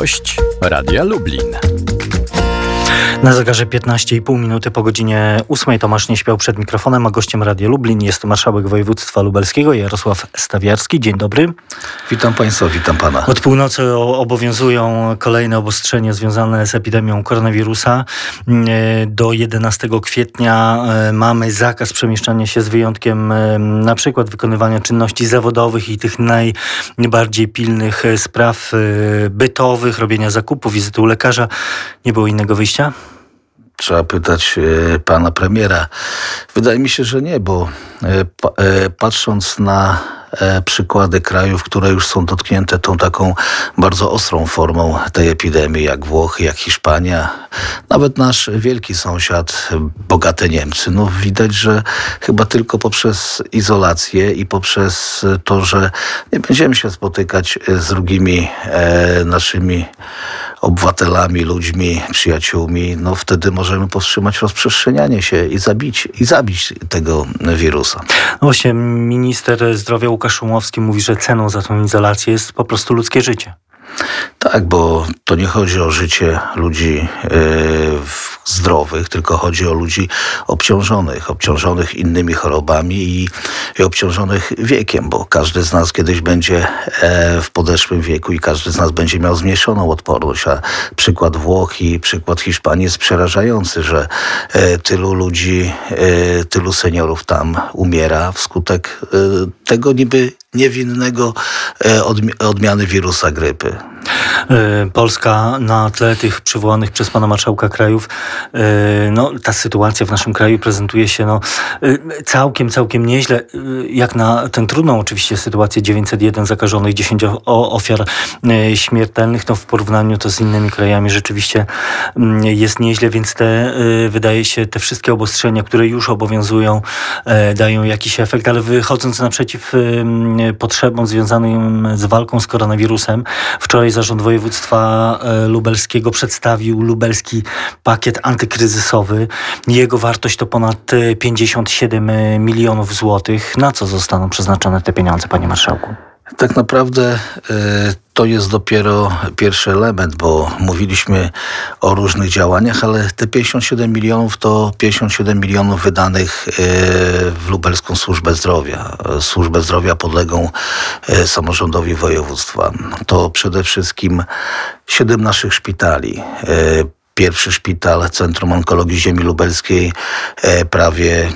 Gość Radia Lublin. Na zegarze 15,5 minuty po godzinie 8 Tomasz nie śpiał przed mikrofonem, a gościem Radia Lublin jest marszałek województwa lubelskiego Jarosław Stawiarski. Dzień dobry. Witam Państwa, witam Pana. Od północy obowiązują kolejne obostrzenia związane z epidemią koronawirusa. Do 11 kwietnia e, mamy zakaz przemieszczania się z wyjątkiem e, na przykład wykonywania czynności zawodowych i tych najbardziej pilnych e, spraw bytowych, robienia zakupów, wizyty u lekarza. Nie było innego wyjścia? Trzeba pytać e, pana premiera. Wydaje mi się, że nie, bo e, e, patrząc na przykłady krajów, które już są dotknięte tą taką bardzo ostrą formą tej epidemii, jak Włochy, jak Hiszpania, nawet nasz wielki sąsiad, bogate Niemcy. No widać, że chyba tylko poprzez izolację i poprzez to, że nie będziemy się spotykać z drugimi e, naszymi obywatelami, ludźmi, przyjaciółmi, no wtedy możemy powstrzymać rozprzestrzenianie się i zabić, i zabić tego wirusa. No właśnie, minister zdrowia Łukasz Szumowski mówi, że ceną za tą izolację jest po prostu ludzkie życie. Tak, bo to nie chodzi o życie ludzi yy, zdrowych, tylko chodzi o ludzi obciążonych, obciążonych innymi chorobami i, i obciążonych wiekiem, bo każdy z nas kiedyś będzie e, w podeszłym wieku i każdy z nas będzie miał zmniejszoną odporność, a przykład Włoch i przykład Hiszpanii jest przerażający, że e, tylu ludzi, e, tylu seniorów tam umiera wskutek tego niby niewinnego odmiany wirusa grypy. E, Polska na tle tych przywołanych przez pana marszałka krajów, e, no, ta sytuacja w naszym kraju prezentuje się no, e, całkiem, całkiem nieźle, jak na tę trudną oczywiście sytuację 901 zakażonych, 10 ofiar śmiertelnych, no w porównaniu to z innymi krajami rzeczywiście mm, jest nieźle, więc te, wydaje się, te wszystkie obostrzenia, które już obowiązują, dają jakiś efekt, ale wychodząc naprzeciw potrzebom związanym z walką z koronawirusem, wczoraj Zarząd Województwa e, Lubelskiego przedstawił lubelski pakiet antykryzysowy. Jego wartość to ponad 57 e, milionów złotych. Na co zostaną przeznaczone te pieniądze, panie marszałku? Tak naprawdę e, to jest dopiero pierwszy element, bo mówiliśmy o różnych działaniach, ale te 57 milionów to 57 milionów wydanych e, w Lubelską Służbę Zdrowia. Służbę Zdrowia podlegą e, samorządowi województwa. To przede wszystkim siedem naszych szpitali pierwszy szpital Centrum Onkologii Ziemi Lubelskiej e, prawie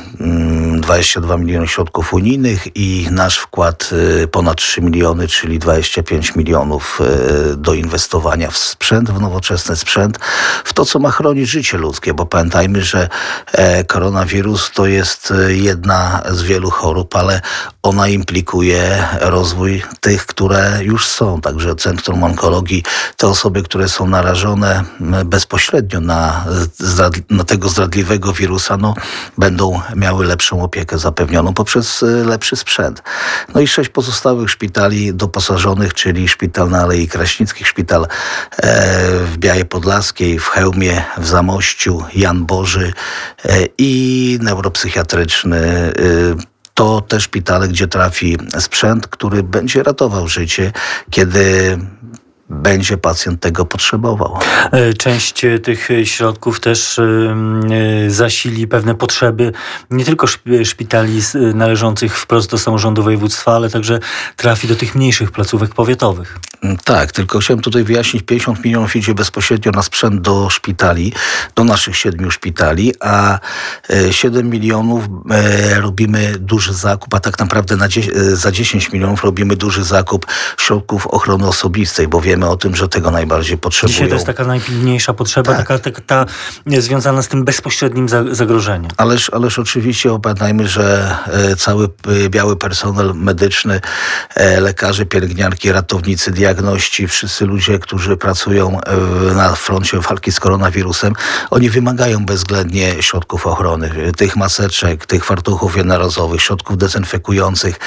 22 mm, miliony środków unijnych i nasz wkład e, ponad 3 miliony, czyli 25 milionów e, do inwestowania w sprzęt, w nowoczesny sprzęt, w to, co ma chronić życie ludzkie, bo pamiętajmy, że koronawirus to jest jedna z wielu chorób, ale ona implikuje rozwój tych, które już są. Także Centrum Onkologii, te osoby, które są narażone bezpośrednio na, na tego zdradliwego wirusa, no, będą miały lepszą opiekę zapewnioną poprzez e, lepszy sprzęt. No i sześć pozostałych szpitali doposażonych, czyli szpital na Alei Kraśnickich, szpital e, w Białej Podlaskiej, w Chełmie, w Zamościu, Jan Boży e, i neuropsychiatryczny e, to te szpitale, gdzie trafi sprzęt, który będzie ratował życie, kiedy będzie pacjent tego potrzebował. E, część e, tych środków też e, zasili pewne potrzeby nie tylko szpitali należących wprost do samorządu województwa, ale także trafi do tych mniejszych placówek powiatowych. Mm, tak, tylko chciałem tutaj wyjaśnić, 50 milionów idzie bezpośrednio na sprzęt do szpitali, do naszych siedmiu szpitali, a 7 milionów robimy duży zakup, a tak naprawdę na za 10 milionów robimy duży zakup środków ochrony osobistej, bo wiemy o tym, że tego najbardziej potrzebują. Dzisiaj to jest taka najpilniejsza potrzeba, tak. taka, taka ta związana z tym bezpośrednim zagrożeniem. Ależ, ależ oczywiście pamiętajmy, że e, cały e, biały personel medyczny, e, lekarze, pielęgniarki, ratownicy, diagności, wszyscy ludzie, którzy pracują na froncie walki z koronawirusem, oni wymagają bezwzględnie środków ochrony, tych maseczek, tych fartuchów jednorazowych, środków dezynfekujących.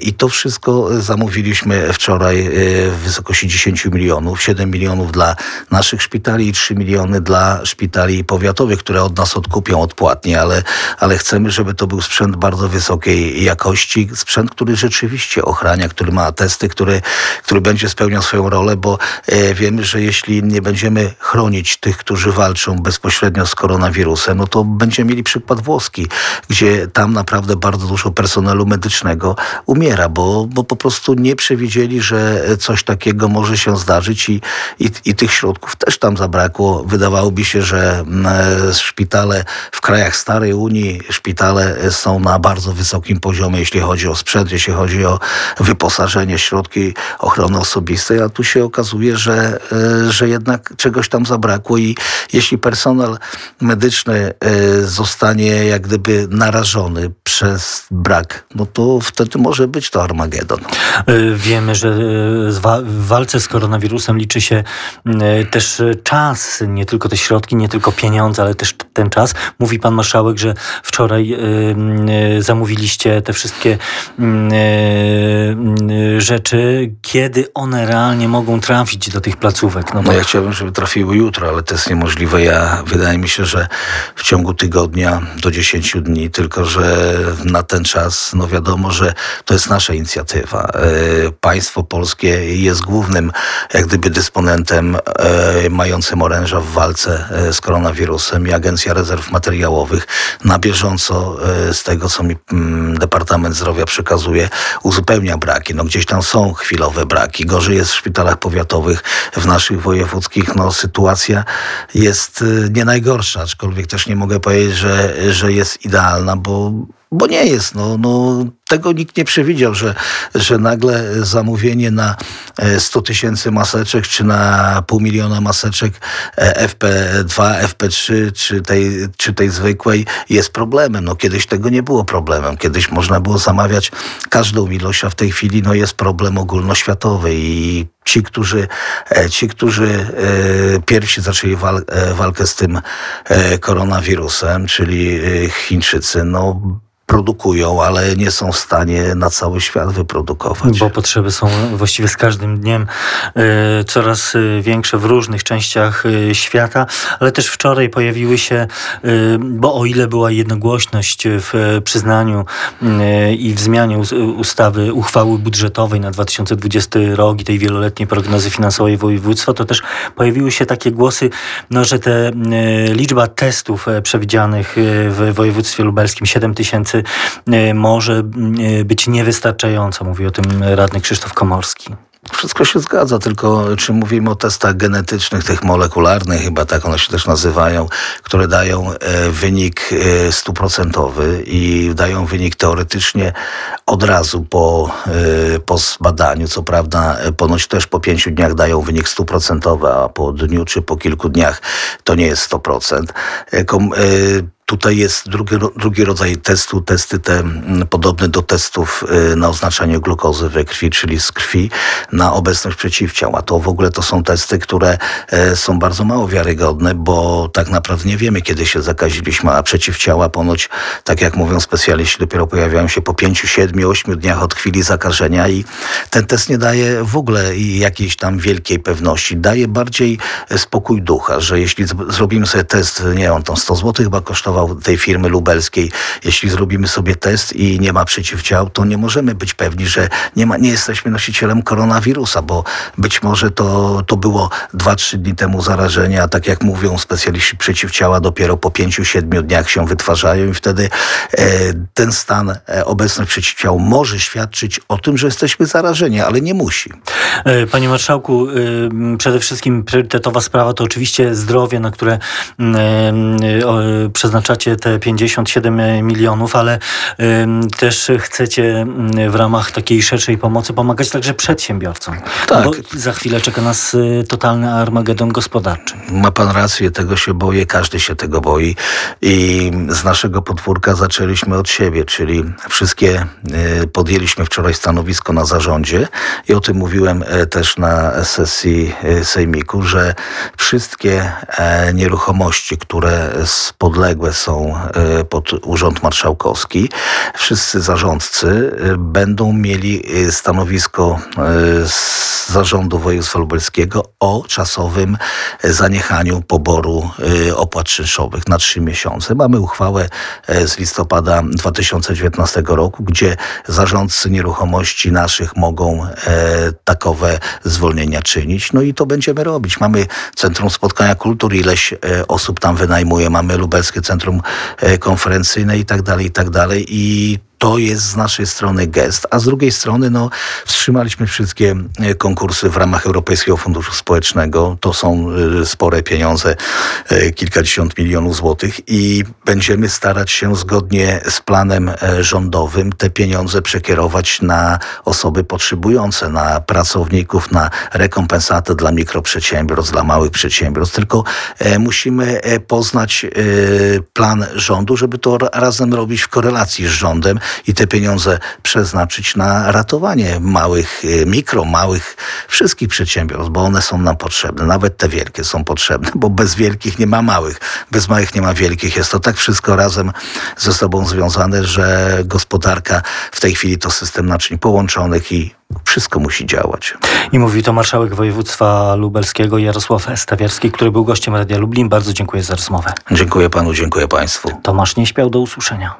I to wszystko zamówiliśmy wczoraj w wysokości 10 milionów, 7 milionów dla naszych szpitali i 3 miliony dla szpitali powiatowych, które od nas odkupią odpłatnie, ale, ale chcemy, żeby to był sprzęt bardzo wysokiej jakości, sprzęt, który rzeczywiście ochrania, który ma testy, który, który będzie spełnia swoją rolę, bo wiemy, że jeśli nie będziemy chronić tych, którzy walczą bezpośrednio z koronawirusem, no to będziemy mieli przykład włoski, gdzie tam naprawdę bardzo dużo personelu medycznego umiera, bo, bo po prostu nie przewidzieli, że coś takiego może się zdarzyć i, i, i tych środków też tam zabrakło. Wydawałoby się, że mm, szpitale w krajach starej Unii, szpitale są na bardzo wysokim poziomie, jeśli chodzi o sprzęt, jeśli chodzi o wyposażenie, środki ochrony osobistej, a tu się okazuje, że, e, że jednak czegoś tam zabrakło i jeśli personel medyczny e, zostanie jak gdyby narażony przez brak, no to wtedy może być to Armagedon. E, wiemy, że w walce z koronawirusem liczy się też czas, nie tylko te środki, nie tylko pieniądze, ale też ten czas. Mówi pan marszałek, że wczoraj zamówiliście te wszystkie rzeczy, kiedy one realnie mogą trafić do tych placówek. No, bo... no ja chciałbym, żeby trafiły jutro, ale to jest niemożliwe. Ja wydaje mi się, że w ciągu tygodnia do 10 dni, tylko że na ten czas, no wiadomo, że to jest nasza inicjatywa. E, państwo polskie jest głównym jak gdyby dysponentem e, mającym oręża w walce e, z koronawirusem i Agencja Rezerw Materiałowych na bieżąco z tego, co mi mm, Departament Zdrowia przekazuje, uzupełnia braki. No gdzieś tam są chwilowe braki. Gorzej jest w szpitalach powiatowych, w naszych wojewódzkich. No sytuacja jest nie najgorsza, aczkolwiek też nie mogę powiedzieć, że, że jest idealna, bo bo nie jest. No, no, tego nikt nie przewidział, że, że nagle zamówienie na 100 e, tysięcy maseczek, czy na pół miliona maseczek FP2, FP3, czy tej, czy tej zwykłej jest problemem. No, kiedyś tego nie było problemem. Kiedyś można było zamawiać każdą ilość, a w tej chwili no, jest problem ogólnoświatowy i ci, którzy, e, ci, którzy e, pierwsi zaczęli wal, walkę z tym koronawirusem, czyli Chińczycy, no produkują, ale nie są w stanie na cały świat wyprodukować. Bo potrzeby są właściwie z każdym dniem y, coraz y, większe w różnych częściach y, świata, ale też wczoraj pojawiły się, bo o ile była jednogłośność w przyznaniu i w zmianie ustawy uchwały budżetowej na 2020 rok i tej wieloletniej prognozy finansowej województwa, to też pojawiły się takie głosy, no, że te liczba testów przewidzianych w województwie lubelskim 7 tysięcy E, może e, być niewystarczająca. Mówi o tym radny Krzysztof Komorski. Wszystko się zgadza, tylko czy mówimy o testach genetycznych, tych molekularnych, chyba tak one się też nazywają, które dają e, wynik stuprocentowy i dają wynik teoretycznie od razu po, po zbadaniu. Co prawda, ponoć też po pięciu dniach dają wynik stuprocentowy, a po dniu czy po kilku dniach to nie jest 100%. Tutaj jest drugi, drugi rodzaj testu, testy te podobne do testów y, na oznaczanie glukozy we krwi, czyli z krwi na obecność przeciwciał. A to w ogóle to są testy, które e, są bardzo mało wiarygodne, bo tak naprawdę nie wiemy, kiedy się zakaziliśmy, a przeciwciała ponoć, tak jak mówią specjaliści, dopiero pojawiają się po 5, 7, 8 dniach od chwili zakażenia i ten test nie daje w ogóle jakiejś tam wielkiej pewności. Daje bardziej e, spokój ducha, że jeśli zrobimy sobie test, nie on tam 100 zł chyba kosztował, tej firmy lubelskiej. Jeśli zrobimy sobie test i nie ma przeciwciał, to nie możemy być pewni, że nie, ma, nie jesteśmy nosicielem koronawirusa, bo być może to, to było 2-3 dni temu zarażenie, a tak jak mówią specjaliści przeciwciała, dopiero po 5-7 dniach się wytwarzają i wtedy e, ten stan, e, przeciwciał może świadczyć o tym, że jesteśmy zarażeni, ale nie musi. E, panie Marszałku, e, przede wszystkim priorytetowa sprawa to oczywiście zdrowie, na które e, przeznaczono przeznaczacie te 57 milionów, ale też chcecie w ramach takiej szerszej pomocy pomagać także przedsiębiorcom. Tak. Bo za chwilę czeka nas y, totalny armagedon gospodarczy. Ma pan rację, tego się boję, każdy się tego boi i z naszego podwórka zaczęliśmy od siebie, czyli wszystkie y, podjęliśmy wczoraj stanowisko na zarządzie i o tym mówiłem e, też na sesji e, sejmiku, że wszystkie e, nieruchomości, które podległe są e, pod Urząd Marszałkowski. Wszyscy zarządcy e, będą mieli e, stanowisko z zarządu województwa lubelskiego o czasowym zaniechaniu poboru opłat czynszowych na trzy miesiące. Mamy uchwałę z listopada 2019 roku, gdzie zarządcy nieruchomości naszych mogą takowe zwolnienia czynić. No i to będziemy robić. Mamy Centrum Spotkania Kultur, ileś osób tam wynajmuje, mamy Lubelskie Centrum Konferencyjne i tak dalej, i tak dalej. I to jest z naszej strony gest, a z drugiej strony no, wstrzymaliśmy wszystkie e, konkursy w ramach Europejskiego Funduszu Społecznego. To są e, spore pieniądze, e, kilkadziesiąt milionów złotych i będziemy starać się zgodnie z planem rządowym te pieniądze przekierować na osoby potrzebujące, na pracowników, na rekompensatę dla mikroprzedsiębiorstw, dla małych przedsiębiorstw. Tylko musimy poznać plan rządu, żeby to razem robić w korelacji z rządem i te pieniądze przeznaczyć na ratowanie małych, y, mikro, małych, wszystkich przedsiębiorstw, bo one są nam potrzebne. Nawet te wielkie są potrzebne, bo bez wielkich nie ma małych, bez małych nie ma wielkich. Jest to tak wszystko razem ze sobą związane, że gospodarka w tej chwili to system naczyń połączonych i wszystko musi działać. I mówi to marszałek województwa lubelskiego Jarosław Stawiarski, który był gościem Radia Lublin. Bardzo dziękuję za rozmowę. Dziękuję panu, dziękuję państwu. Tomasz nie śpiał do usłyszenia.